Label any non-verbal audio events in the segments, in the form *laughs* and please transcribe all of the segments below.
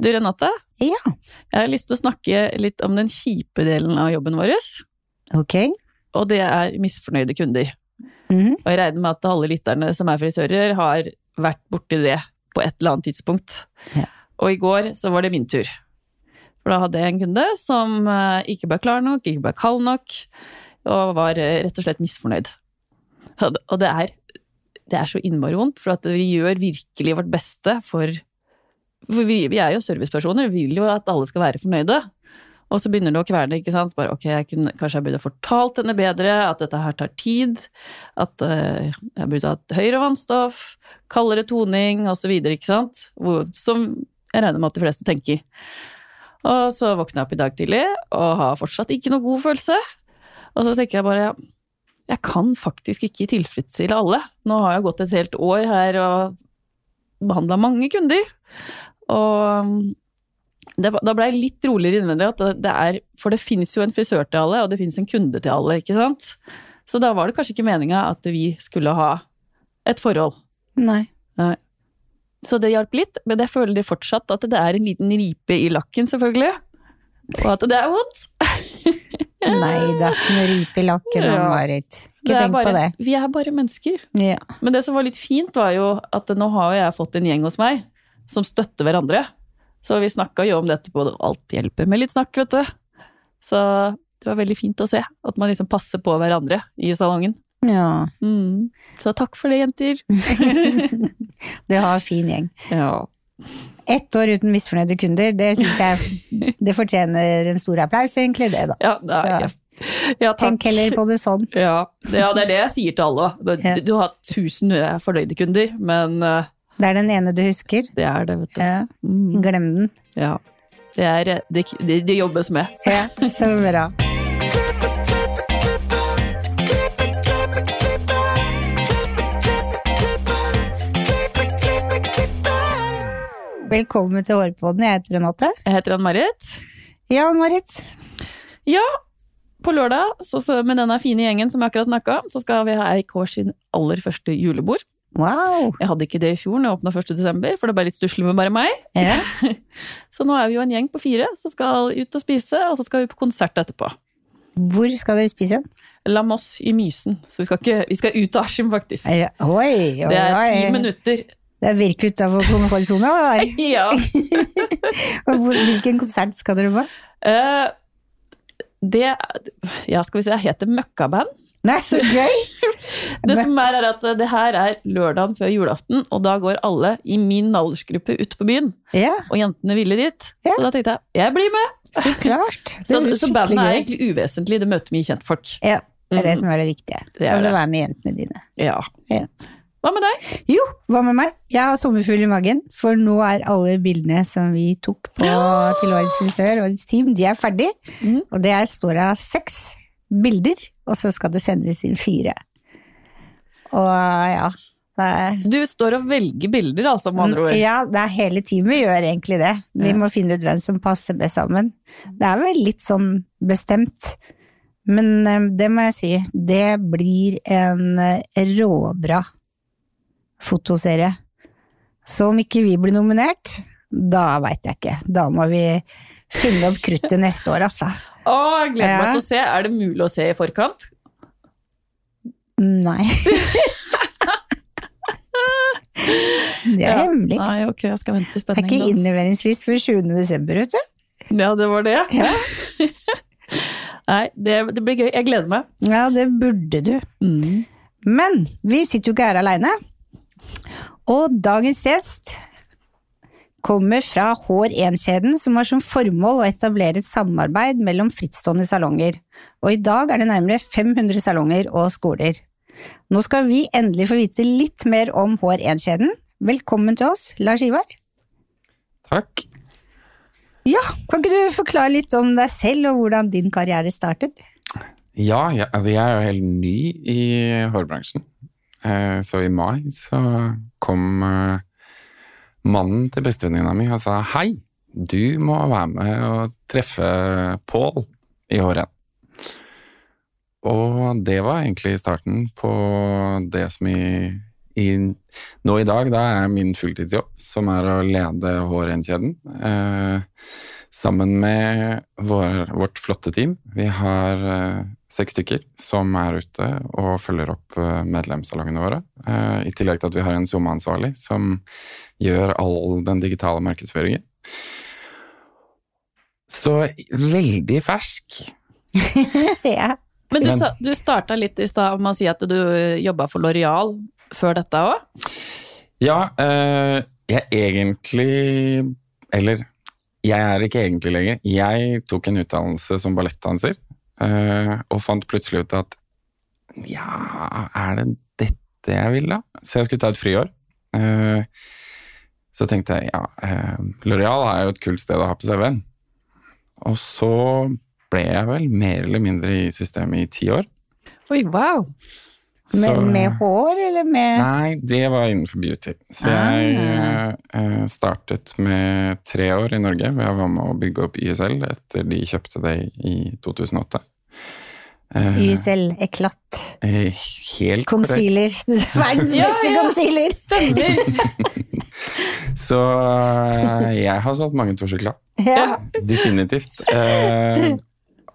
Du Renate, Ja, jeg har lyst til å snakke litt om den kjipe delen av jobben vår, ok. og det er misfornøyde kunder. Mhm. Og jeg regner med at alle lytterne som er frisører, har vært borti det på et eller annet tidspunkt. Ja. Og i går så var det min tur. For da hadde jeg en kunde som eh, ikke ble klar nok, ikke ble kald nok, og var eh, rett og slett misfornøyd. Og det- er, det er så innmari vondt, for at vi gjør virkelig vårt beste for For vi, vi er jo servicepersoner, vi vil jo at alle skal være fornøyde. Og så begynner det å kverne, ikke sant. Bare ok, jeg kunne, kanskje jeg burde fortalt henne bedre at dette her tar tid. At uh, jeg burde hatt høyere vannstoff, kaldere toning osv., som jeg regner med at de fleste tenker. Og så våkner jeg opp i dag tidlig og har fortsatt ikke noe god følelse. Og så tenker jeg bare jeg kan faktisk ikke tilfredsstille alle. Nå har jeg gått et helt år her og behandla mange kunder. Og det, da ble jeg litt roligere innvendig at det, er For det fins jo en frisør til alle, og det fins en kunde til alle, ikke sant? Så da var det kanskje ikke meninga at vi skulle ha et forhold. Nei. Så det hjalp litt, men jeg føler fortsatt at det er en liten ripe i lakken, selvfølgelig. Og at det er vondt. *laughs* Nei, det er ikke noe ripe i lakken, Ja. Marit. Ikke tenk bare, på det. Vi er bare mennesker. Ja. Men det som var litt fint, var jo at nå har jeg fått en gjeng hos meg som støtter hverandre. Så vi snakka jo om dette på Alt hjelper med litt snakk, vet du. Så det var veldig fint å se at man liksom passer på hverandre i salongen. ja. Mm. Så takk for det, jenter. *laughs* Du har en fin gjeng. Ja. Ett år uten misfornøyde kunder, det syns jeg det fortjener en stor applaus, egentlig, det, da. Ja, det er, Så- ja. Tenk heller på det sånn. Ja, ja, det er det jeg sier til alle. Du, du har tusen fornøyde kunder, men eh, Det er den ene du husker. det er det, vet du. Ja. Mm. Glem den. Ja. Det, er, det, det, jobbes med. Ja, så bra. Velkommen til Hårpodden. Jeg heter Renate. Jeg heter Ann-Marit. Ja, Marit. Ja, på lørdag, så, så, med denne fine gjengen som jeg akkurat snakka om, så skal vi ha Eik sin aller første julebord. Wow. Jeg hadde ikke det i fjor når jeg åpna 1. desember, for det ble litt stusslig med bare meg. Yeah. *laughs* Så nå er vi jo en gjeng på fire som skal ut og spise, og så skal vi på konsert etterpå. Hvor skal dere spise igjen? La Moss i Mysen. Så vi skal, ikke, vi skal ut av Askim, faktisk. Oi, Oi, oi, Det er ti minutter. Det er virkelig utafor komfortsona. *laughs* Ja. *laughs* Hvilken konsert skal dere på? Uh, det Ja, skal vi si, det heter Møkkaband. Nei, så gøy! *laughs* Det som er, er at det her er lørdagen før julaften, og da går alle i min aldersgruppe ut på byen. Ja, Og jentene ville dit. Ja. Så da tenkte jeg jeg blir med. så klart. *laughs* Så, så bandet er egentlig uvesentlig, det møter mye kjentfolk. Ja, det er det Mm. som er det viktige. Det er Og så være med jentene dine. Ja. Ja. Hva med deg? Jo, hva med meg? Jeg har sommerfugl i magen, for nå er alle bildene som vi tok på til årets frisør og årets team, de er ferdig. Mm. Og det er, står av seks bilder, og så skal det sendes inn fire. Og ja, er Du står og velger bilder, altså, med andre ord. Ja, det er hele teamet gjør egentlig det. Vi Ja. må finne ut hvem som passer best sammen. Det er vel litt sånn bestemt. Men eh, det må jeg si, det blir en eh, råbra fotoserie. Så om ikke vi blir nominert, da veit jeg ikke. Da må vi finne opp kruttet neste år, altså. Å, gleder meg til å se. Er det mulig å se i forkant? Nei. *laughs* Det er Ja. hemmelig. Nei, ok, jeg skal vente i Det er ikke innleveringsfrist før 7. desember, vet du. Ja, det var det. Ja. *laughs* Nei, det, det blir gøy. Jeg gleder meg. Ja, det burde du. Mm. Men vi sitter jo ikke her aleine. Og dagens gjest kommer fra Hår1-kjeden, som har som formål å etablere et samarbeid mellom frittstående salonger. Og i dag er det nærmere 500 salonger og skoler. Nå skal vi endelig få vite litt mer om Hår1-kjeden. Velkommen til oss, Lars Ivar. Takk. Ja, kan ikke du forklare litt om deg selv og hvordan din karriere startet? Ja, jeg, altså jeg er jo helt ny i hårbransjen. Eh, så i mai så kom eh, mannen til bestevenninna mi og sa hei, du må være med og treffe Pål i håret. Og det var egentlig starten på det som i, i, nå i dag da er min fulltidsjobb, som er å lede H1-kjeden, eh, sammen med vår, vårt flotte team. Vi har eh, seks stykker som er ute og følger opp eh, medlemssalongene våre. Eh, I tillegg til at vi har en SoMe-ansvarlig som gjør all den digitale markedsføringen. Så veldig fersk. *laughs* ja. Men du, sa, du starta litt i stad med å si at du jobba for Loreal før dette òg. Ja, eh, jeg egentlig Eller jeg er ikke egentlig lenger. Jeg tok en utdannelse som ballettdanser, og fant plutselig ut at ja, er det dette jeg vil, da? Så jeg skulle ta et friår. Eh, så tenkte jeg ja, eh, Loreal er jo et kult sted å ha på CV-en. Og så ble jeg vel mer eller mindre i systemet i ti år. Oi, wow. Med, Så- med hår, eller med Nei, det var innenfor beauty. Så jeg Ah. eh, startet med tre år i Norge, hvor jeg var med å bygge opp YSL etter de kjøpte det i 2008. Eh, YSL Eklatt. eh, Helt. Concealer. *laughs* Verdens beste concealer! Stemmer. *laughs* Så eh, jeg har solgt mange Torsekla. Ja. Definitivt. Eh,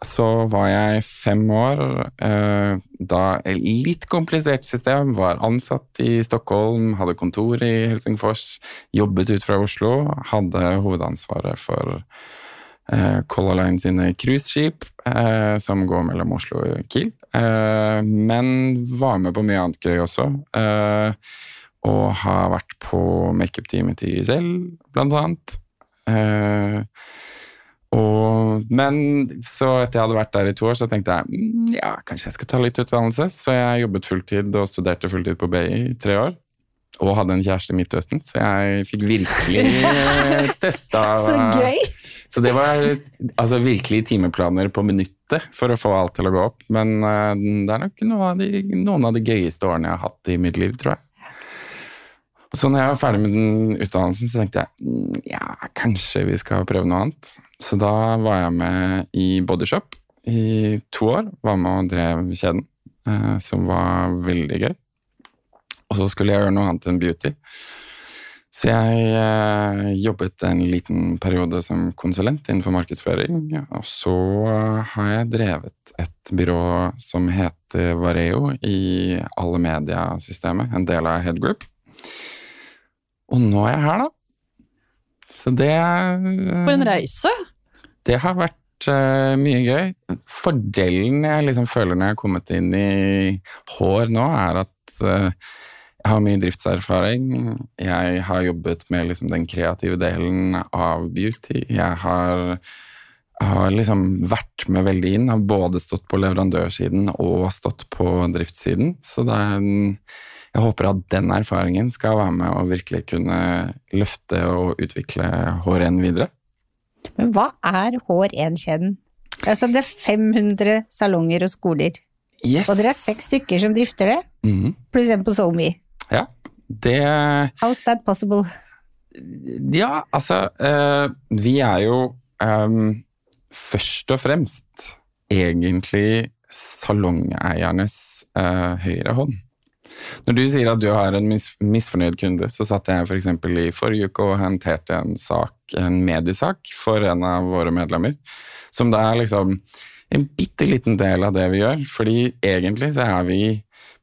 så var jeg fem år, eh, da et litt komplisert system, var ansatt i Stockholm, hadde kontor i Helsingfors, jobbet ut fra Oslo, hadde hovedansvaret for eh, Color Line sine cruiseskip, eh, som går mellom Oslo og Kiel. Men var med på mye annet gøy også. Og har vært på makeup-teamet til YSL, blant annet. Eh, og, men så etter jeg hadde vært der i to år, så tenkte jeg "Mm, ja, kanskje jeg skal ta litt utdannelse. Så jeg jobbet fulltid og studerte fulltid på BI i tre år. Og hadde en kjæreste i Midtøsten, så jeg fikk virkelig *laughs* eh, testa Så gøy! så det var altså, virkelig timeplaner på minuttet for å få alt til å gå opp. Men uh, det er nok noen av, de, noen av de gøyeste årene jeg har hatt i mitt liv, tror jeg. Så når jeg var ferdig med den utdannelsen, så tenkte jeg "Mm, ja, kanskje vi skal prøve noe annet. Så da var jeg med i Bodyshop i to år. Var med og drev kjeden, eh, som var veldig gøy. Og så skulle jeg gjøre noe annet enn beauty. Så jeg eh, jobbet en liten periode som konsulent innenfor markedsføring. Og så har jeg drevet et byrå som heter Vareo i alle mediasystemet, en del av Head Group. Og nå er jeg her, da. Så det For en reise. det har vært uh, mye gøy. Fordelen jeg liksom føler når jeg har kommet inn i hår nå, er at uh, jeg har mye driftserfaring. Jeg har jobbet med liksom den kreative delen av beauty. Jeg har, har liksom vært med veldig inn. Har både stått på leverandørsiden og stått på driftssiden. Så det er en, jeg håper at den erfaringen skal være med å virkelig kunne løfte og utvikle HRN videre. Men hva er Hår1-kjeden? Altså, det er 500 salonger og skoler, Yes! og dere er seks stykker som drifter det, Mhm. pluss en på SoMe. Ja, det How's that possible? Ja, altså eh, Vi er jo um, først og fremst egentlig salongeiernes uh, høyre hånd. Når du sier at du har en mis misfornøyd kunde, så satt jeg f.eks. For i forrige uke og håndterte en sak, en mediesak for en av våre medlemmer, som da er liksom en bitte liten del av det vi gjør. Fordi egentlig så er vi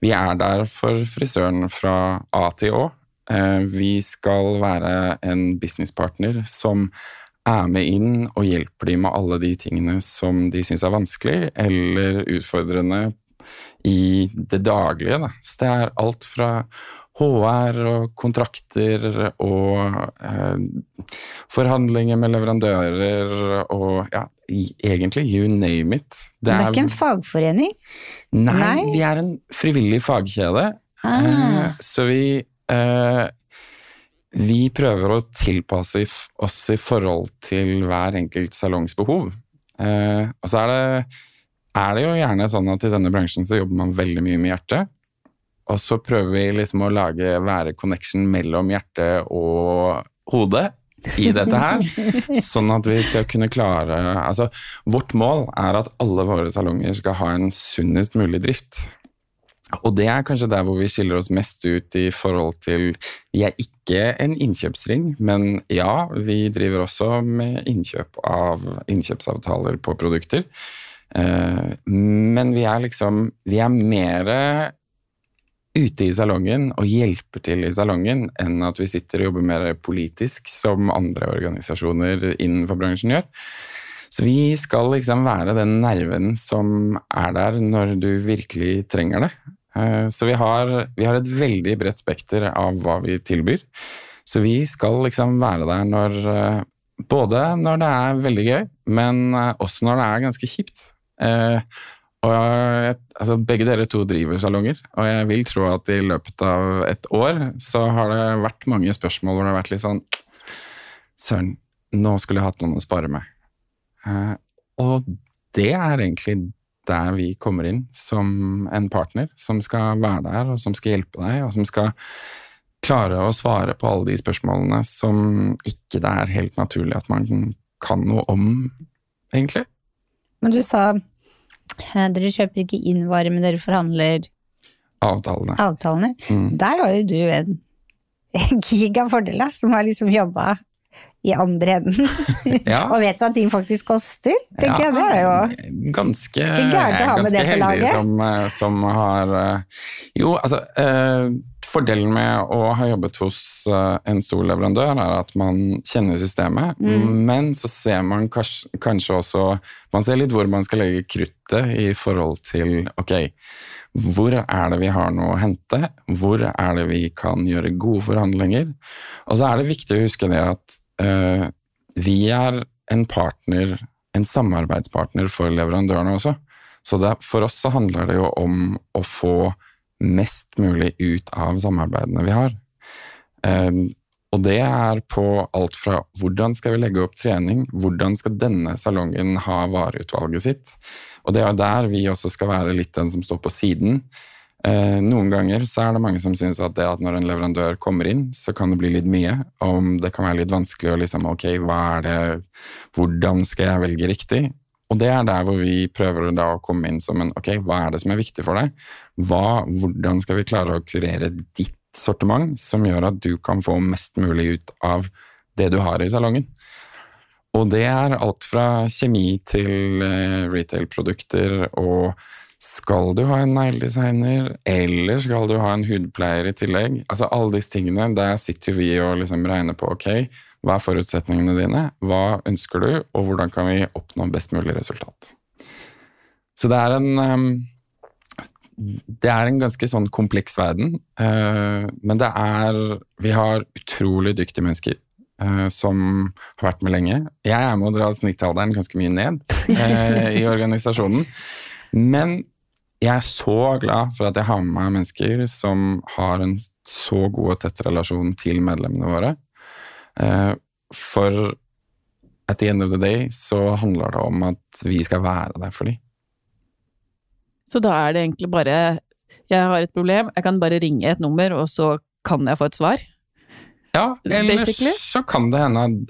vi er der for frisøren fra A til Å. Eh, Vi skal være en businesspartner som er med inn og hjelper dem med alle de tingene som de syns er vanskelig eller utfordrende i det daglige. Da. Så det er alt fra HR og kontrakter og eh, forhandlinger med leverandører og ja, egentlig you name it. Det er ikke en fagforening? Nei, Nei. vi er en frivillig fagkjede. Ah. Eh, Så vi eh, Vi prøver å tilpasse oss i forhold til hver enkelt salongs behov. Eh, og så er det, er det jo gjerne sånn at i denne bransjen så jobber man veldig mye med hjertet. Og så prøver vi liksom å lage være connection mellom hjerte og hode i dette her. *laughs* sånn at vi skal kunne klare Altså, vårt mål er at alle våre salonger skal ha en sunnest mulig drift. Og det er kanskje der hvor vi skiller oss mest ut i forhold til Vi er ikke en innkjøpsring, men ja, vi driver også med innkjøp av innkjøpsavtaler på produkter. Eh, men vi er liksom Vi er mer ute i salongen og hjelper til i salongen enn at vi sitter og jobber mer politisk, som andre organisasjoner innenfor bransjen gjør. Så vi skal liksom være den nerven som er der når du virkelig trenger det. Eh, så vi har, vi har et veldig bredt spekter av hva vi tilbyr. Så vi skal liksom være der når eh, Både når det er veldig gøy, men også når det er ganske kjipt. Og jeg, altså begge dere to driver salonger, og jeg vil tro at i løpet av et år så har det vært mange spørsmål hvor det har vært litt sånn Søren, nå skulle jeg hatt noen å spare med. Eh, og det er egentlig der vi kommer inn som en partner som skal være der, og som skal hjelpe deg, og som skal klare å svare på alle de spørsmålene som ikke det er helt naturlig at man kan noe om, egentlig. Men du sa eh, dere kjøper ikke inn varer, men dere forhandler Avtalene. avtalene. Mm. Der har jo du en *laughs* gigafordel, som har liksom jobba i andre enden. *laughs* Ja. og vet hva ting faktisk koster, tenker Ja, jeg. Det er jo ganske, Ikke gærent å ha med ganske det på heldig laget. som, eh, som har eh, Jo, altså eh, Fordelen med å ha jobbet hos eh, en stor leverandør er at man kjenner systemet, Mm. men så ser man kanskje, kanskje også Man ser litt hvor man skal legge kruttet i forhold til Ok, hvor er det vi har noe å hente? Hvor er det vi kan gjøre gode forhandlinger? Og så er det viktig å huske det at uh, vi er en partner, en samarbeidspartner for leverandørene også. Så det, for oss så handler det jo om å få mest mulig ut av samarbeidene vi har. Eh, og det er på alt fra hvordan skal vi legge opp trening, hvordan skal denne salongen ha vareutvalget sitt. Og det er der vi også skal være litt den som står på siden. Eh, noen ganger så er det mange som syns at det at når en leverandør kommer inn, så kan det bli litt mye. Om det kan være litt vanskelig å liksom Ok, hva er det Hvordan skal jeg velge riktig? Og det er der hvor vi prøver å komme inn som en Ok, hva er det som er viktig for deg? Hva, hvordan skal vi klare å kurere ditt sortiment som gjør at du kan få mest mulig ut av det du har i salongen? Og det er alt fra kjemi til eh, retail-produkter og skal du ha en negledesigner, eller skal du ha en hudpleier i tillegg? Altså Alle disse tingene, der sitter vi og liksom regner på ok, hva er forutsetningene dine, hva ønsker du, og hvordan kan vi oppnå best mulig resultat. Så det er en ehm, det er en ganske sånn kompleks verden, eh, men det er Vi har utrolig dyktige mennesker eh, som har vært med lenge. Jeg er med å dra snittalderen ganske mye ned eh, i organisasjonen. Men jeg er så glad for at jeg har med meg mennesker som har en så god og tett relasjon til medlemmene våre. Eh, For at the end of the day så handler det om at vi skal være der for dem. Så da er det egentlig bare Jeg har et problem, jeg kan bare ringe et nummer, og så kan jeg få et svar. Ja, eller Basically. så kan det hende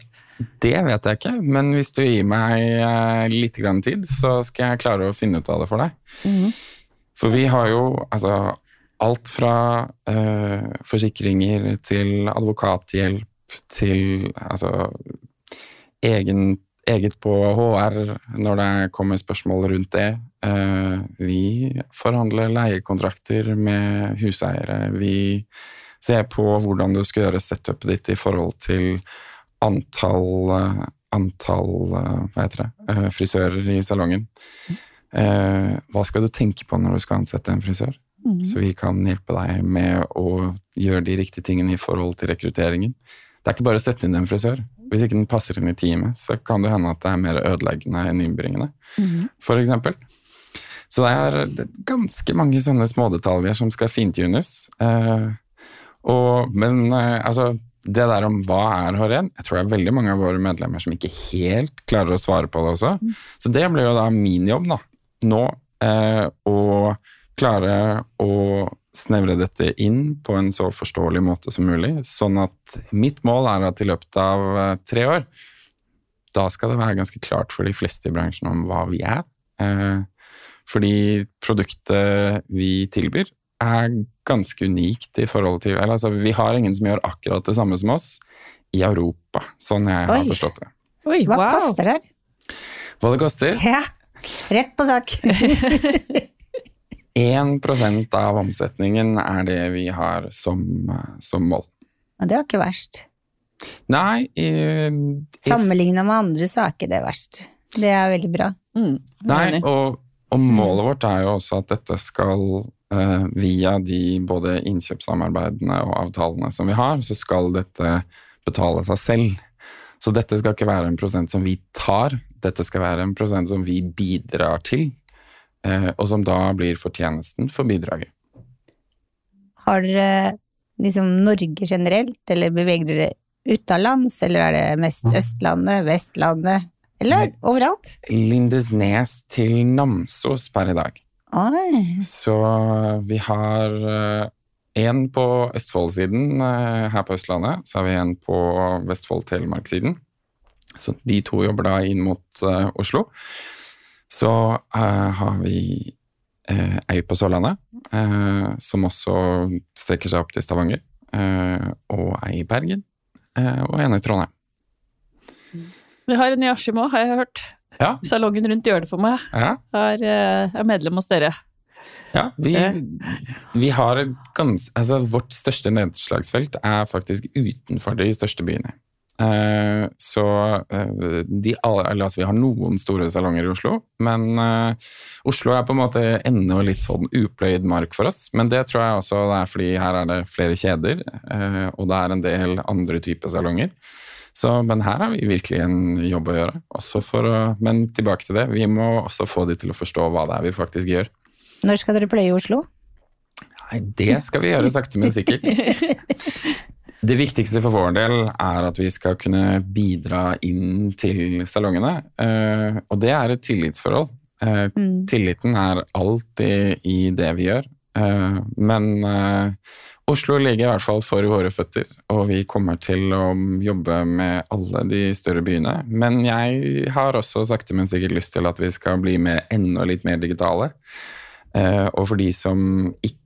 Det vet jeg ikke, men hvis du gir meg eh, litt grann tid, så skal jeg klare å finne ut av det for deg. For vi har jo altså alt fra eh, forsikringer til advokathjelp til altså egen, eget på HR når det kommer spørsmål rundt det. Eh, vi forhandler leiekontrakter med huseiere. Vi ser på hvordan du skal gjøre setupet ditt i forhold til antall, eh, antall eh, hva heter det, frisører i salongen. Hva skal du tenke på når du skal ansette en frisør? Så vi kan hjelpe deg med å gjøre de riktige tingene i forhold til rekrutteringen. Det er ikke bare å sette inn en frisør. Hvis ikke den passer inn i teamet, så kan det hende at det er mer ødeleggende enn innbringende, for eksempel. Så det er ganske mange sånne smådetaljer som skal fintunes. Eh, og, men eh, altså, det der om hva er HRN, jeg tror det er veldig mange av våre medlemmer som ikke helt klarer å svare på det også. Så det blir jo da min jobb da, nå, eh, å klare å snevre dette inn på en så forståelig måte som mulig, sånn at mitt mål er at i løpet av eh, tre år, da skal det være ganske klart for de fleste i bransjen om hva vi er. Eh, fordi produktet vi tilbyr er ganske unikt i forhold til eller, altså, Vi har ingen som gjør akkurat det samme som oss i Europa, sånn jeg har forstått det. Oi, Hva wow. koster det? Hva det koster? Ja, rett på sak. *laughs* 1% av omsetningen er det vi har som, som mål. Og det var ikke verst. Nei i, Sammenligna med andre så er ikke det verst. Det er veldig bra. Mm, Nei, og, og målet vårt er jo også at dette skal eh, via de både innkjøpssamarbeidene og avtalene som vi har, så skal dette betale seg selv. Så dette skal ikke være en prosent som vi tar, dette skal være en prosent som vi bidrar til, eh, og som da blir fortjenesten for bidraget. Har dere liksom Norge generelt, eller beveger dere utenlands, eller er det mest Østlandet, Vestlandet, eller Nei. overalt? Lindesnes til Namsos per i dag. Oi, Så vi har én på Østfold-siden eh, her på Østlandet, så har vi en på Vestfold-Telemark-siden. Så de to jobber da inn mot eh, Oslo. Så eh, har vi eh, ei på Sørlandet, eh, som også strekker seg opp til Stavanger. eh, og ei i Bergen, og en i Trondheim. Vi har en i Askim òg, har jeg hørt. Ja, Salongen rundt gjør det for meg. ja. Er, er medlem hos dere. Ja, vi, vi har ganske altså Vårt største nedslagsfelt er faktisk utenfor de største byene. Eh, så eh, de, altså, vi har noen store salonger i Oslo, men eh, Oslo er på en måte ennå litt sånn upløyd mark for oss. Men det tror jeg også det er fordi her er det flere kjeder, og det er en del andre typer salonger. Så, men her har vi virkelig en jobb å gjøre. Å, men tilbake til det, vi må også få de til å forstå hva det er vi faktisk gjør. når skal dere pløye i Oslo? Nei, det skal vi gjøre sakte, men sikkert. *laughs* Det viktigste for vår del er at vi skal kunne bidra inn til salongene. eh, Og det er et tillitsforhold. Eh, Mm. Tilliten er alltid i det vi gjør. Eh, Men Oslo ligger i hvert fall for våre føtter, og vi kommer til å jobbe med alle de større byene. Men jeg har også sakte, men sikkert lyst til at vi skal bli med enda litt mer digitale. Og for de som ikke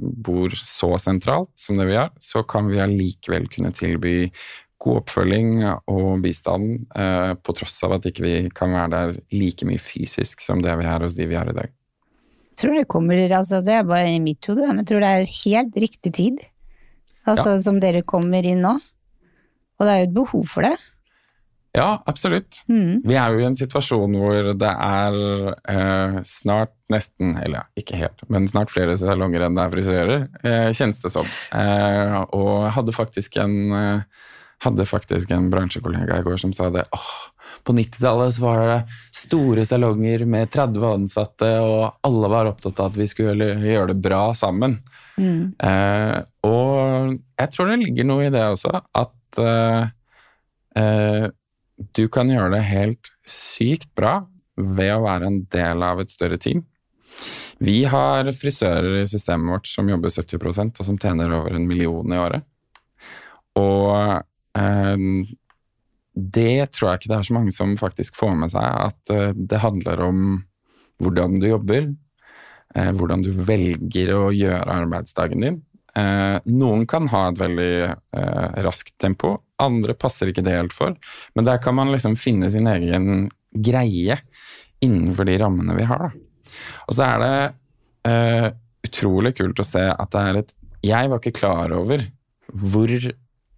bor så sentralt som det vi gjør, så kan vi allikevel kunne tilby god oppfølging og bistand, eh, på tross av at ikke vi kan være der like mye fysisk som det vi er hos de vi har i dag. tror det kommer, altså det er bare i mitt hode, men jeg tror det er helt riktig tid. Altså som dere kommer inn nå. Og det er jo et behov for det. Ja, absolutt. Mm. Vi er jo i en situasjon hvor det er eh, snart nesten, eller ja, ikke helt, men snart flere salonger enn det er frisører, eh, kjennes det som. Eh, og hadde faktisk en eh, hadde faktisk en bransjekollega i går som sa det. åh, på 90-tallet så var det store salonger med 30 ansatte, og alle var opptatt av at vi skulle gjøre det bra sammen. Mm. Eh, og jeg tror det ligger noe i det også, at eh, du kan gjøre det helt sykt bra ved å være en del av et større team. Vi har frisører i systemet vårt som jobber 70% og som tjener over en million i året. Og eh, det tror jeg ikke det er så mange som faktisk får med seg, at eh, det handler om hvordan du jobber, eh, hvordan du velger å gjøre arbeidsdagen din. Eh, noen kan ha et veldig eh, raskt tempo, andre passer ikke det helt for. Men der kan man liksom finne sin egen greie innenfor de rammene vi har. Da. Og så er det eh, utrolig kult å se at det er et Jeg var ikke klar over hvor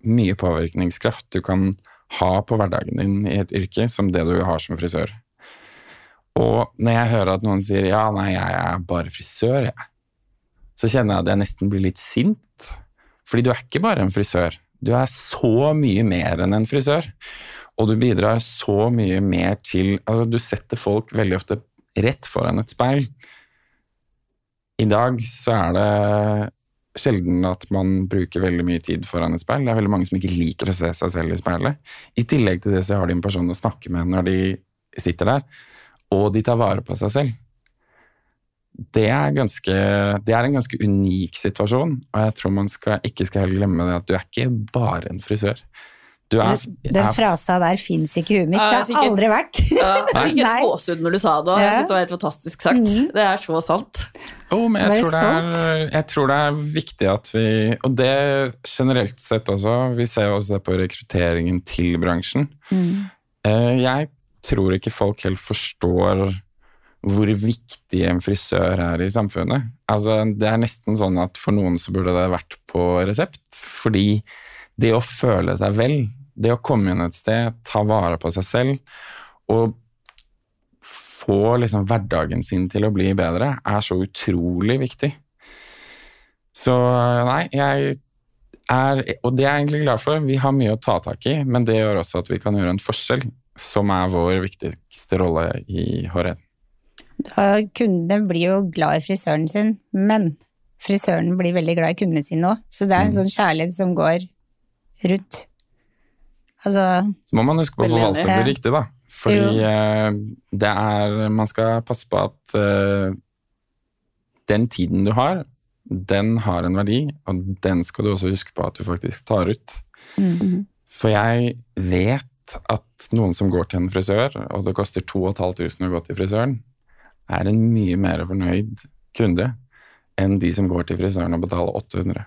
mye påvirkningskraft du kan ha på hverdagen din i et yrke som det du har som frisør. Og når jeg hører at noen sier ja, nei, jeg er bare frisør, jeg så kjenner jeg at jeg nesten blir litt sint. Fordi du er ikke bare en frisør. Du er så mye mer enn en frisør. Og du bidrar så mye mer til Altså, du setter folk veldig ofte rett foran et speil. I dag så er det sjelden at man bruker veldig mye tid foran et speil. Det er veldig mange som ikke liker å se seg selv i speilet. I tillegg til det så har de en person å snakke med når de sitter der, og de tar vare på seg selv det er, ganske, det er en ganske unik situasjon, og jeg tror man skal, ikke skal helt glemme det at du er ikke bare en frisør. Du er, Den er frasa der fins ikke i huet mitt. Ja, Det jeg fikk har et- aldri vært. Ja, jeg fikk et *laughs* gåsehud når du sa det, og jeg syns det var helt fantastisk sagt. Mm. Det er så sant. Oh, men jeg tror, det er, jeg tror det er viktig at vi Og det generelt sett også. Vi ser jo også det på rekrutteringen til bransjen. Mm. Jeg tror ikke folk helt forstår hvor viktig en frisør er i samfunnet. Altså, det er nesten sånn at for noen så burde det vært på resept. Fordi det å føle seg vel, det å komme inn et sted, ta vare på seg selv og få liksom hverdagen sin til å bli bedre, er så utrolig viktig. Så nei, jeg er Og det er jeg egentlig glad for. Vi har mye å ta tak i, men det gjør også at vi kan gjøre en forskjell, som er vår viktigste rolle i HRN. Da Kundene blir jo glad i frisøren sin, men frisøren blir veldig glad i kundene sine òg. Så det er en Mm. sånn kjærlighet som går rundt. Altså Så må man huske på å forvalte det riktig, da. Fordi Jo. eh, det er Man skal passe på at uh, den tiden du har, den har en verdi, og den skal du også huske på at du faktisk tar ut. mm. For jeg vet at noen som går til en frisør, og det koster 2500 å gå til frisøren, er en mye mer fornøyd kunde enn de som går til frisøren og betaler 800.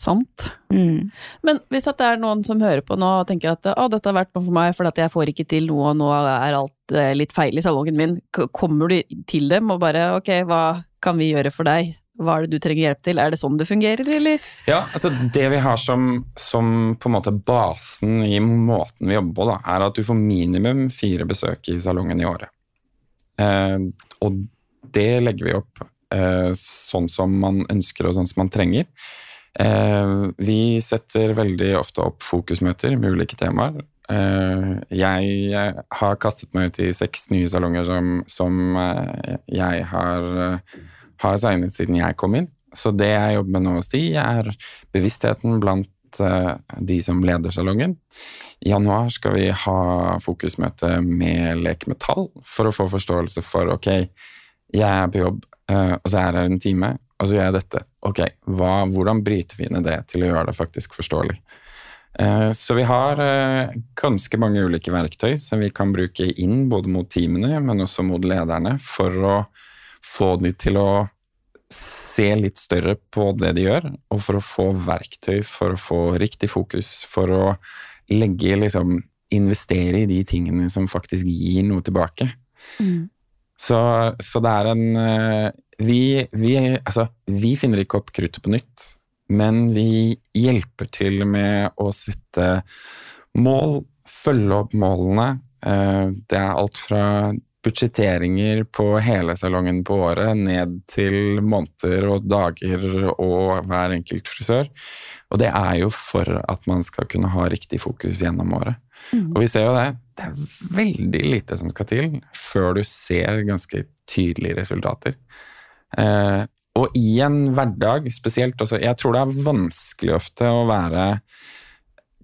Sant. Mm. Men hvis at det er noen som hører på nå og tenker at å, dette har vært noe for meg for at jeg får ikke til noe, og nå er alt eh, litt feil i salongen min, K- kommer du til dem og bare ok, hva kan vi gjøre for deg? Hva er det du trenger hjelp til? Er det sånn det fungerer, eller? Ja, altså det vi har som, som på en måte basen i måten vi jobber på, da, er at du får minimum fire besøk i salongen i året. Eh, og det legger vi opp eh, sånn som man ønsker og sånn som man trenger. Eh, vi setter veldig ofte opp fokusmøter med ulike temaer. Eh, jeg har kastet meg ut i seks nye salonger som, som eh, jeg har, har signet siden jeg kom inn. Så det jeg jobber med nå hos de, er bevisstheten blant eh, de som leder salongen. I januar skal vi ha fokusmøte med Lek med tall for å få forståelse for ok, jeg er på jobb, eh, og så er jeg her en time, og så gjør jeg dette. Ok, hva, hvordan bryter vi ned det til å gjøre det faktisk forståelig? Eh, Så vi har ganske mange ulike verktøy som vi kan bruke inn både mot teamene, men også mot lederne, for å få de til å se litt større på det de gjør, og for å få verktøy for å få riktig fokus, for å legge liksom Investere i de tingene som faktisk gir noe tilbake. Så, så det er en eh, vi, vi, altså, vi finner ikke opp kruttet på nytt, men vi hjelper til med å sette mål, følge opp målene. Eh, Det er alt fra budsjetteringer på hele salongen på året ned til måneder og dager og hver enkelt frisør. Og det er jo for at man skal kunne ha riktig fokus gjennom året. Og vi ser jo det. Det er veldig lite som skal til før du ser ganske tydelige resultater. Eh, og i en hverdag spesielt også, Jeg tror det er vanskelig ofte å være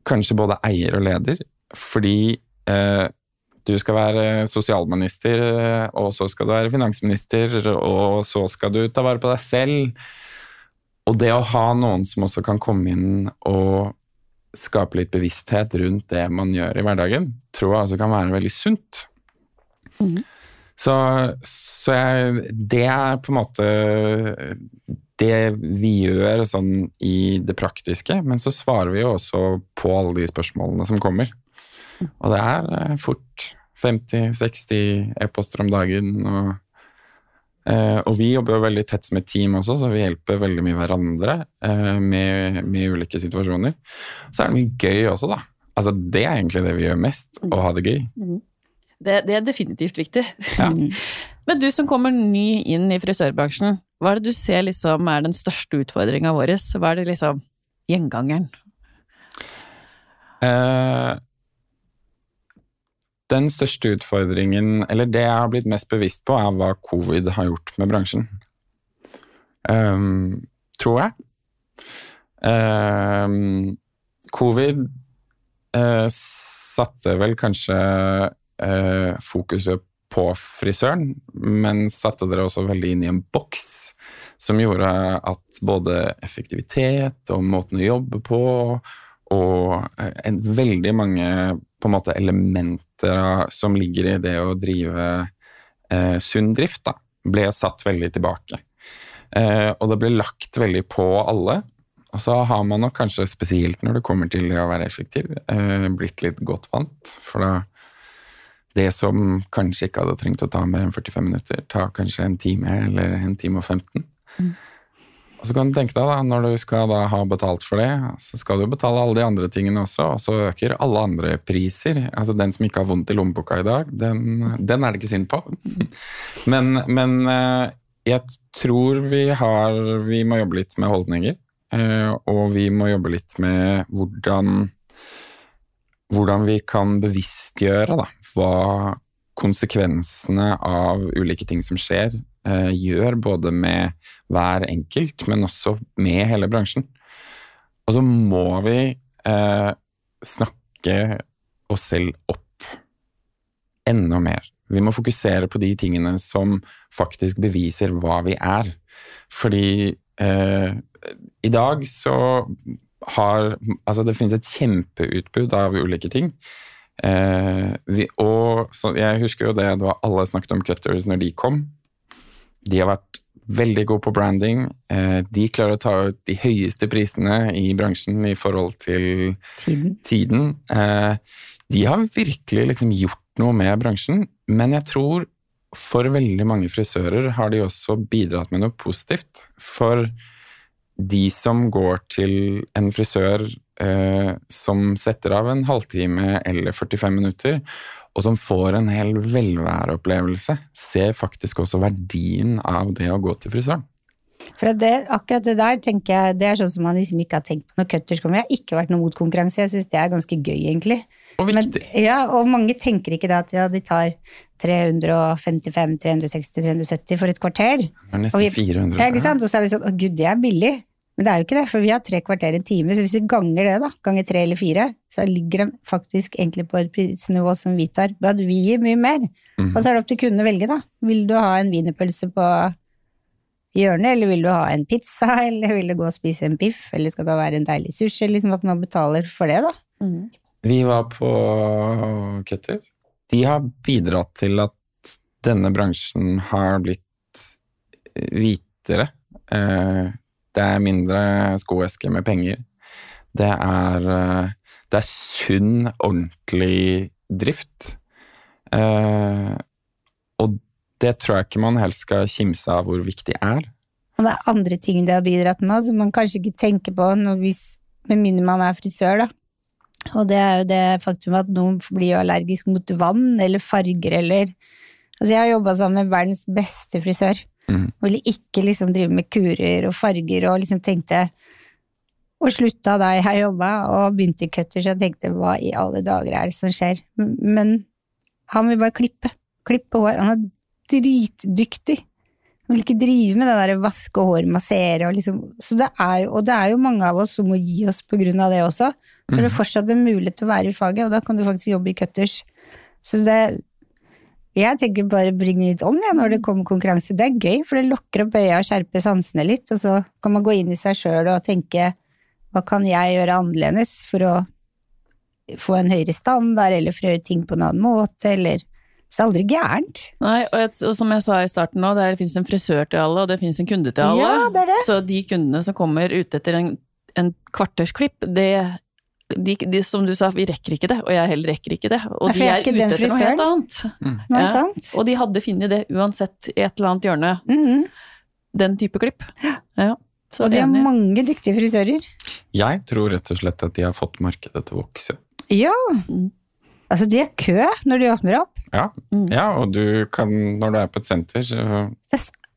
kanskje både eier og leder, fordi eh, du skal være sosialminister, eh, og så skal du være finansminister, og så skal du ta vare på deg selv. Og det å ha noen som også kan komme inn og skape litt bevissthet rundt det man gjør i hverdagen, tror jeg altså kan være veldig sunt. Så, så jeg, det er på en måte det vi gjør sånn i det praktiske, men så svarer vi jo også på alle de spørsmålene som kommer. Og det er eh, fort 50-60 e-poster om dagen. Og, eh, og vi jobber jo veldig tett som et team også, så vi hjelper veldig mye hverandre eh, med, med ulike situasjoner. Så er det mye gøy også, da. Altså, det er egentlig det vi gjør mest, å ha det gøy. Det, det er definitivt viktig. Ja. *laughs* Men du som kommer ny inn i frisørbransjen, hva er det du ser liksom er den største utfordringa vår? Hva er det liksom gjengangeren? Eh, den største utfordringen, eller det jeg har blitt mest bevisst på, er hva covid har gjort med bransjen. Um, tror jeg. Um, covid uh, satte vel kanskje uh, fokuset på frisøren, men satte dere også veldig inn i en boks som gjorde at både effektivitet og måten å jobbe på og eh, en, veldig mange på en måte elementer som ligger i det å drive eh, sunn drift, da, ble satt veldig tilbake. Eh, og det ble lagt veldig på alle. Og så har man nok kanskje spesielt når det kommer til det å være effektiv, eh, blitt litt godt vant. For da det som kanskje ikke hadde trengt å ta mer enn 45 minutter, tar kanskje en time eller en time og 15. Og så kan du tenke deg da, når du skal da ha betalt for det, så skal du betale alle de andre tingene også, og så øker alle andre priser. Altså den som ikke har vondt i lommeboka i dag, den, den er det ikke synd på. *laughs* Men, men eh, jeg tror vi har Vi må jobbe litt med holdninger, eh, og vi må jobbe litt med hvordan hvordan vi kan bevisstgjøre da, hva konsekvensene av ulike ting som skjer, eh, gjør både med hver enkelt, men også med hele bransjen. Og så må vi eh, snakke oss selv opp enda mer. Vi må fokusere på de tingene som faktisk beviser hva vi er. Fordi eh, i dag så har Altså, det finnes et kjempeutbud av ulike ting. Eh, vi, og jeg husker jo det da alle snakket om cutters når de kom. De har vært veldig gode på branding. Eh, de klarer å ta ut de høyeste prisene i bransjen i forhold til Tiden. tiden. Eh, de har virkelig liksom gjort noe med bransjen, men jeg tror for veldig mange frisører har de også bidratt med noe positivt. For de som går til en frisør som setter av en halvtime eller 45 minutter, og som får en hel velværeopplevelse, ser faktisk også verdien av det å gå til frisøren. For det, akkurat det der tenker jeg, det er sånn som man liksom ikke har tenkt på når cutters kommer. Jeg har ikke vært noe mot konkurranse, jeg syns det er ganske gøy, egentlig. Og Men, ja, og mange tenker ikke det at ja, de tar 355, 360, 370 for et kvarter. Det er Og vi- 400. Ja, ikke sant? Og så er vi sånn, å gud, det er billig. Men det er jo ikke det, for vi har tre kvarter i en time, så hvis vi ganger det, da, ganger tre eller fire, så ligger de faktisk egentlig på et prisnivå som vi tar. Bare at vi gir mye mer. Mm. Og så er det opp til kunden å velge, da. Vil du ha en wienerpølse på hjørnet, eller vil du ha en pizza, *laughs* eller vil du gå og spise en biff, eller skal det være en deilig sushi? Liksom at man betaler for det, da. Mm. Vi var på Cutter. De har bidratt til at denne bransjen har blitt hvitere. Eh, Det er mindre skoeske med penger. Det er, eh, det er sunn, ordentlig drift. Eh, Og det tror jeg ikke man helst skal kimse av hvor viktig er. Og det er andre ting det har bidratt med, som man kanskje ikke tenker på hvis, med mindre man er frisør, da. Og det er jo det faktum at noen blir allergisk mot vann eller farger eller Altså, jeg har jobba sammen med verdens beste frisør. Mhm. Og ville ikke liksom drive med kurer og farger og liksom tenkte Og slutta da jeg jobba og begynte i cutters, og jeg tenkte hva i alle dager er det som skjer? Men han vil bare klippe. Klippe hår. Han er dritdyktig. Han vil ikke drive med det der vaske hår, massere og liksom så det er jo, Og det er jo mange av oss som må gi oss på grunn av det også. Så det er fortsatt en mulighet til å være i faget, og da kan du faktisk jobbe i cutters. Så det Jeg tenker bare bring it on ja, når det kommer konkurranse. Det er gøy, for det lokker opp øya og skjerper sansene litt, og så kan man gå inn i seg sjøl og tenke hva kan jeg gjøre annerledes for å få en høyere standard, eller for å gjøre ting på en annen måte, eller Så det er aldri gærent. Nei, og, jeg, og som jeg sa i starten nå, det, det finnes en frisør til alle, og det finnes en kunde til alle. Ja, det er det. Så de kundene som kommer ute etter en, en kvartersklipp, det de, de, som du sa, vi rekker ikke det, og jeg heller rekker ikke det. Og de er er ute etter noe helt annet. Mm. Ja. sant? Og de hadde funnet det uansett i et eller annet hjørne, Mhm. den type klipp. Ja. Så Og de har mange dyktige frisører. Jeg tror rett og slett at de har fått markedet til å vokse. Ja. Mm. Altså, de er kø når de åpner opp. Ja, Mm. ja, og du kan, når du er på et senter, så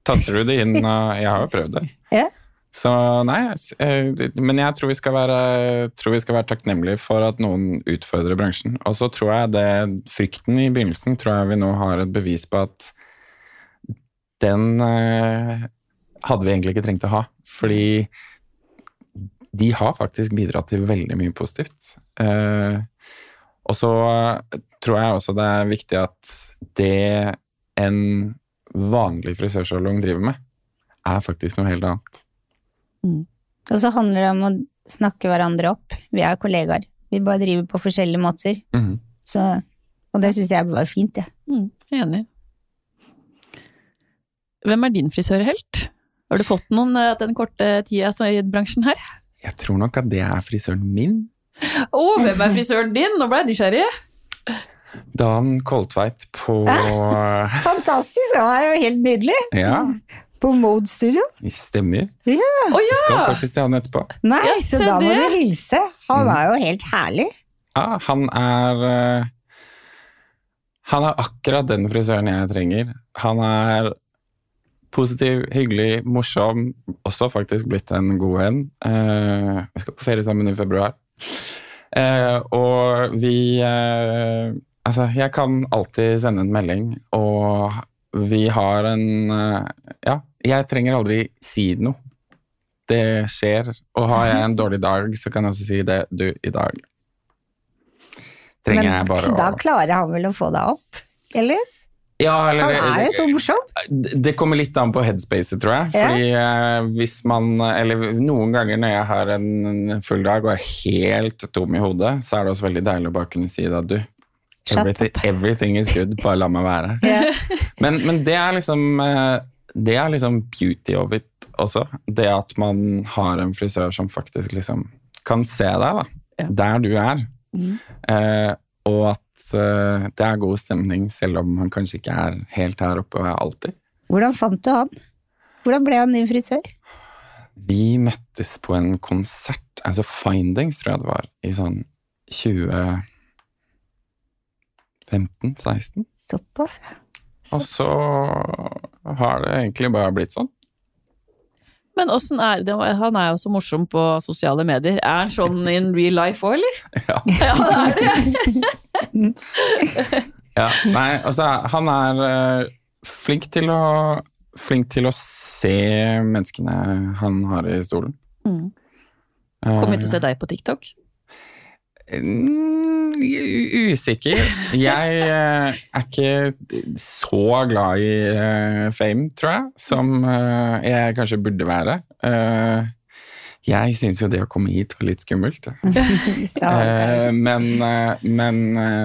taster du det inn, jeg har jo prøvd det. *laughs* Ja. Så nei, eh, men jeg tror vi være, tror vi skal være takknemlige for at noen utfordrer bransjen. Og så tror jeg det, frykten i begynnelsen, tror jeg vi nå har et bevis på at den eh, hadde vi egentlig ikke trengt å ha. Fordi de har faktisk bidratt til veldig mye positivt. Eh, og så tror jeg også det er viktig at det en vanlig frisørsalong driver med, er faktisk noe helt annet. Og så handler det om å snakke hverandre opp. Vi er kollegaer. Vi bare driver på forskjellige måter. Mm. Så, og det syns jeg var fint, jeg. Mm, er enig. Hvem er din frisørhelt? Har du fått noen eh, den korte tida så i bransjen her? Jeg tror nok at det er frisøren min. Å, hvem er frisøren din? Nå ble jeg nysgjerrig. Dan Koltveit på *laughs* Fantastisk! Han er jo helt nydelig! Ja, På Mode Studio. det stemmer. ja. Jeg skal faktisk til han etterpå. Nei, Ja, så da må det. du hilse. Han Mm. er jo helt herlig. Ja, han er eh, Han er akkurat den frisøren jeg trenger. Han er positiv, hyggelig, morsom. Også faktisk blitt en god venn. Eh, vi skal på ferie sammen i februar. Eh, og vi Altså, jeg kan alltid sende en melding, og vi har en Ja, jeg trenger aldri si noe. Det skjer. Og har jeg en dårlig dag, så kan jeg også si det. Du, i dag trenger Men jeg bare da klarer han vel å få deg opp? Eller? ja, eller, Han er jo så morsom. Det kommer litt an på headspacet, tror jeg. Fordi ja. hvis man Eller noen ganger når jeg har en full dag og er helt tom i hodet, så er det også veldig deilig å bare kunne si det at du everything, everything is good, bare la meg være. *laughs* Ja. Men, men det er liksom eh, Det er liksom beauty of it også. Det at man har en frisør som faktisk liksom kan se deg, da. Ja. Der du er. Mm. Eh, og at eh, det er god stemning, selv om han kanskje ikke er helt her oppe alltid. Hvordan fant du han? Hvordan ble han din frisør? Vi møttes på en konsert, altså Findings tror jeg det var, i sånn 2015-16. Såpass, ja. Og så har det egentlig bare blitt sånn. Men åssen er det Han er jo så morsom på sosiale medier. Er han sånn in real life òg, eller? *laughs* Ja. *laughs* Ja, det er det. *laughs* Ja, nei, altså han er eh, flink til å Flink til å se menneskene han har i stolen. Mm. Kommer vi til å se deg på TikTok? Mm, Usikker. Jeg eh, er ikke så glad i eh, fame, tror jeg, som eh, jeg kanskje burde være. Jeg syns jo det å komme hit var litt skummelt. *laughs* Men, men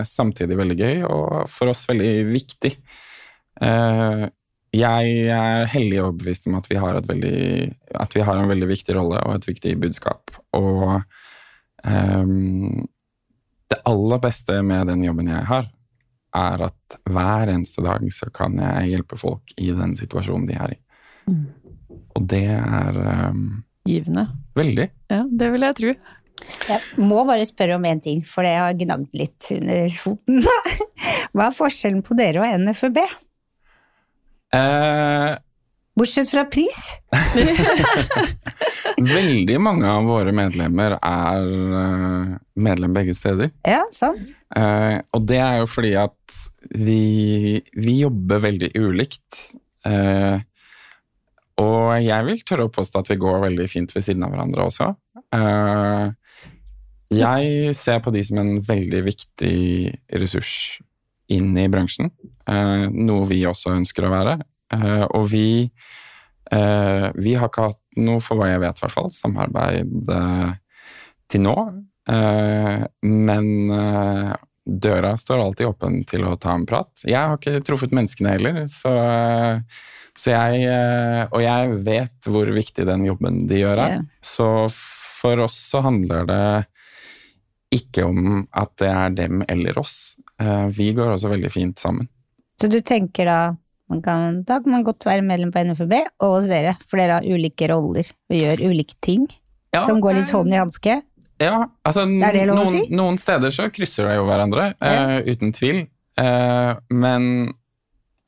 samtidig veldig gøy, og for oss veldig viktig. Jeg er hellig overbevist om at vi, har et veldig, at vi har en veldig viktig rolle og et viktig budskap. Og det aller beste med den jobben jeg har, er at hver eneste dag så kan jeg hjelpe folk i den situasjonen de er i. Mm. Og det er um, Givende. veldig. Ja, det vil jeg tro. Jeg må bare spørre om én ting, for det har gnagd litt under foten. *laughs* Hva er forskjellen på dere og NFB? Eh, Bortsett fra pris? *laughs* *laughs* Veldig mange av våre medlemmer er eh, medlem begge steder. Ja, sant? Eh, og det er jo fordi at vi, vi jobber veldig ulikt. Eh, og jeg vil tørre å påstå at vi går veldig fint ved siden av hverandre også. Eh, jeg ser på de som en veldig viktig ressurs inn i bransjen, noe vi også ønsker å være. Og vi vi har ikke hatt noe, for hva jeg vet, i hvert fall, samarbeid eh, til nå. Eh, men eh, døra står alltid åpen til å ta en prat. Jeg har ikke truffet menneskene heller, så, eh, så jeg eh, Og jeg vet hvor viktig den jobben de gjør er. Yeah. Så for oss så handler det ikke om at det er dem eller oss. Eh, vi går også veldig fint sammen. Så du tenker da man kan, Da kan man godt være medlem på NFB og hos dere, for dere har ulike roller og gjør ulike ting som går litt hånd i hanske. Ja, altså Er noen, si? noen steder så krysser det jo hverandre, eh, uten tvil. Uh, men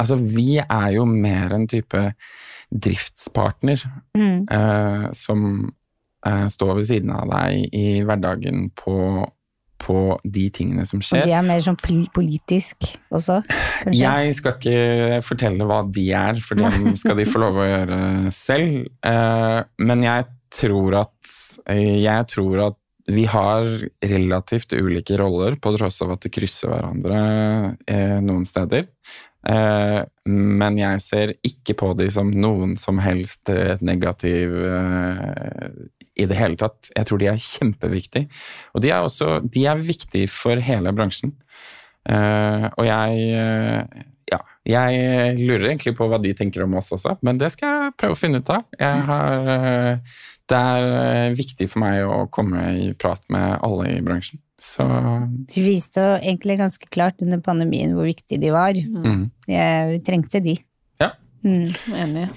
altså, vi er jo mer en type driftspartner Mm. uh, som eh, står ved siden av deg i hverdagen på, på de tingene som skjer. Og de er mer sånn politisk også, kanskje? Jeg skal ikke fortelle hva de er, for det *laughs* skal de få lov å gjøre selv. Eh, Men jeg tror at Jeg tror at vi har relativt ulike roller, på tross av at det krysser hverandre eh, noen steder. Eh, men jeg ser ikke på de som noen som helst eh, negativ eh, i det hele tatt. Jeg tror de er kjempeviktige. Og de er også de er viktige for hele bransjen. Og jeg ja, jeg lurer egentlig på hva de tenker om oss også, men det skal jeg prøve å finne ut av. Har, det er viktig for meg å komme i prat med alle i bransjen. Så De viste jo egentlig ganske klart under pandemien hvor viktig de var. mm. Jeg, vi trengte de. ja. Mm. Enig.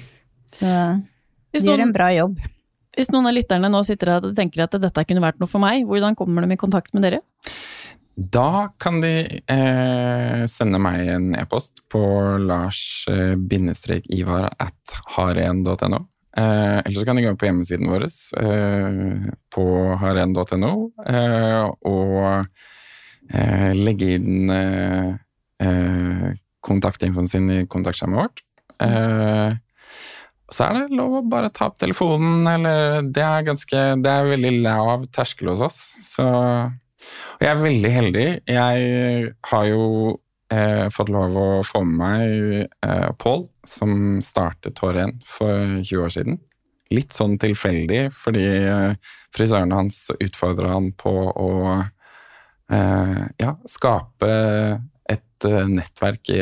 Så de noen, gjør en bra jobb. hvis noen av lytterne nå sitter og tenker at dette kunne vært noe for meg, hvordan kommer de i kontakt med dere? Da kan de eh, sende meg en e-post på lars-ivar at haren.no. Eh, eller så kan de gå på hjemmesiden vår eh, på haren.no eh, og eh, legge inn eh, eh, kontaktinfoen sin i kontaktskjermen vårt. Så er det lov å bare ta opp telefonen, eller Det er ganske, det er veldig lav terskel hos oss. Så og jeg er veldig heldig. Jeg har jo eh, fått lov å få med meg eh, Pål, som startet Hår1 for 20 år siden. Litt sånn tilfeldig, fordi eh, frisøren hans utfordra han på å eh, ja, skape et eh, nettverk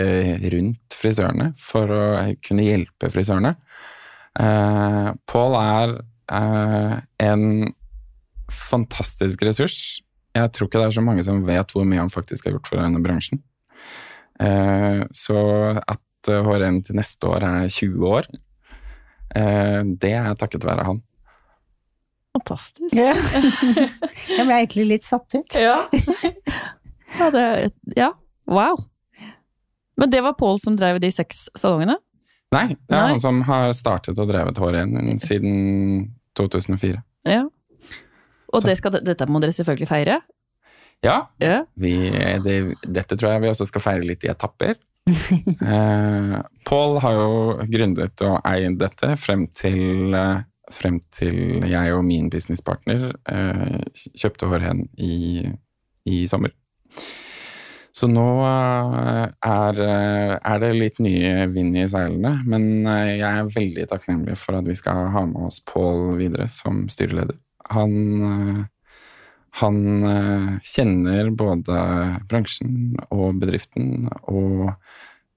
rundt frisørene for å kunne hjelpe frisørene. Eh, Pål er eh, en fantastisk ressurs. Jeg tror ikke det er så mange som vet hvor mye han faktisk har gjort for denne bransjen. Eh, så at HRM HRN til neste år er 20 år, eh, det er takket være han. Fantastisk. Ja. *laughs* Jeg ble egentlig litt satt ut. Ja. ja, det, ja. Wow. Men det var Pål som drev de seks salongene? Nei, det er Nei. han som har startet og drevet HRN siden 2004. Ja. Og det skal, dette må dere selvfølgelig feire? Ja, Ja. vi, det, dette tror jeg vi også skal feire litt i etapper. *laughs* eh, Pål har jo gründet og eid dette frem til, eh, frem til jeg og min businesspartner eh, kjøpte Hårhen i, i sommer. Så nå eh, er, eh, er det litt nye vind i seilene, men jeg er veldig takknemlig for at vi skal ha med oss Pål videre som styreleder. Han han eh, kjenner både bransjen og bedriften og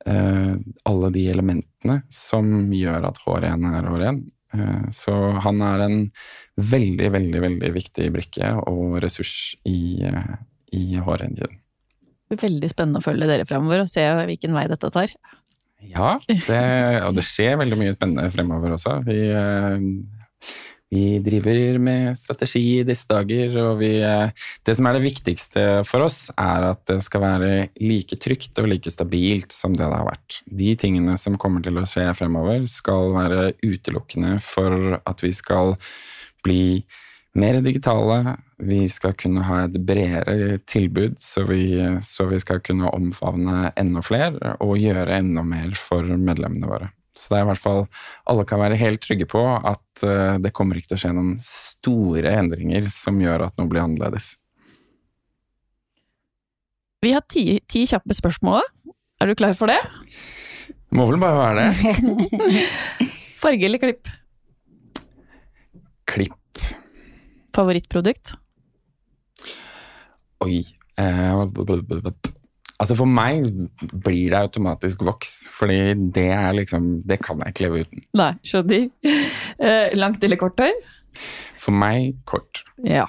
eh, alle de elementene som gjør at H1 er H1. Eh, så han er en veldig, veldig veldig viktig brikke og ressurs i, i H1-kjeden. Veldig spennende å følge dere fremover og se hvilken vei dette tar. Ja, det, og det skjer veldig mye spennende fremover også. Vi, vi driver med strategi i disse dager, og vi, eh, det som er det viktigste for oss, er at det skal være like trygt og like stabilt som det det har vært. De tingene som kommer til å skje fremover, skal være utelukkende for at vi skal bli mer digitale, vi skal kunne ha et bredere tilbud, så vi, så vi skal kunne omfavne enda flere og gjøre enda mer for medlemmene våre. Så det er i hvert fall, alle kan være helt trygge på at eh, det kommer ikke til å skje noen store endringer som gjør at noe blir annerledes. Vi har ti, ti kjappe spørsmål. Er du klar for det? Må vel bare være det. *laughs* Farge eller klipp? Klipp. Favorittprodukt? Oi. Eh, altså for meg blir det automatisk voks, fordi det er liksom Det kan jeg ikke leve uten. Nei, skjønner. Eh, langt eller kort hår? For meg kort. Ja.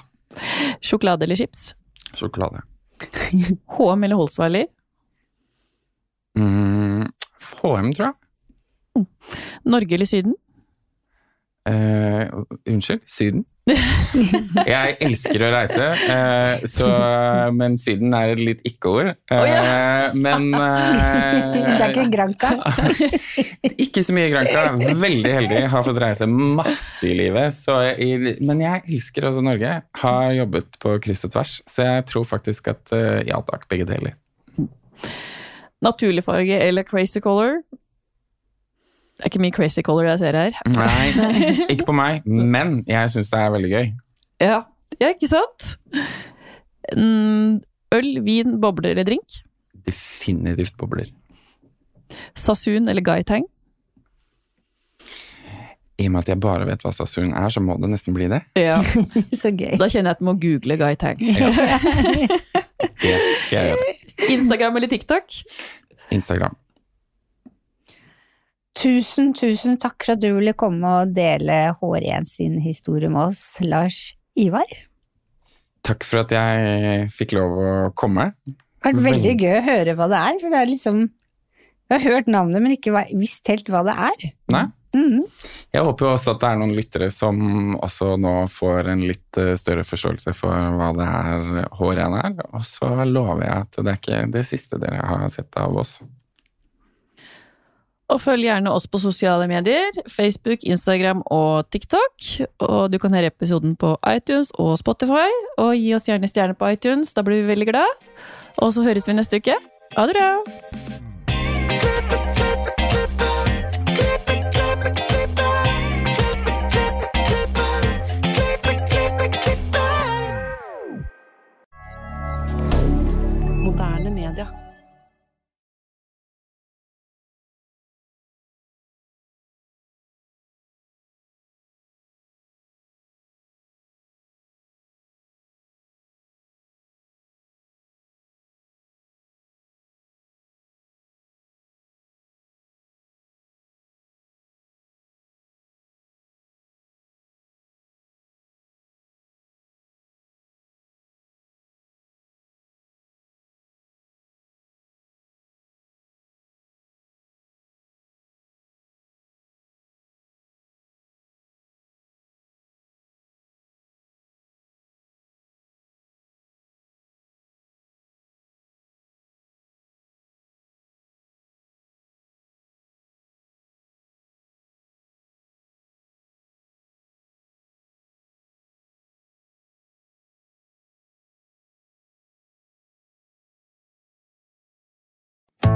Sjokolade eller chips? Sjokolade. *laughs* HM eller Holsweiler? Mm, HM, tror jeg. Norge eller Syden? Eh, unnskyld, Syden? *laughs* jeg elsker å reise, uh, så, men Syden er et litt ikke-ord. Uh, oh, ja. Men *laughs* Det er ikke Granca. *laughs* Ikke så mye Granca. Veldig heldig. Har fått reise masse i livet. Så i, men jeg elsker også Norge. Har jobbet på kryss og tvers, så jeg tror faktisk at ja takk, begge deler. Naturlig farge eller crazy color? Det er ikke mye crazy color jeg ser her. Nei, *laughs* ikke på meg, men jeg syns det er veldig gøy. Ja, ja ikke sant? Mm, Øl, vin, bobler eller drink? Definitivt bobler. Sasun eller Gaitang? I og med at jeg bare vet hva Sasun er, så må det nesten bli det. Ja. *laughs* Så gøy. Da kjenner jeg at jeg må google Gaitang. *laughs* Det skal jeg gjøre. Instagram eller TikTok? Instagram. Tusen, tusen takk for at du ville komme og dele H1 sin historie med oss, Lars Ivar. Takk for at jeg fikk lov å komme. Det har vært veldig gøy å høre hva det er, for det er liksom Jeg har hørt navnet, men ikke visst helt hva det er. Nei? Mhm. Jeg håper også at det er noen lyttere som også nå får en litt eh, større forståelse for hva det er H1 er. Og så lover jeg at det er ikke det siste dere har sett av oss. Og følg gjerne oss på sosiale medier. Facebook, Instagram og TikTok. Og du kan høre episoden på iTunes og Spotify. Og gi oss gjerne stjerne på iTunes, da blir vi veldig glad. Og så høres vi neste uke. Ha det bra! Moderne media.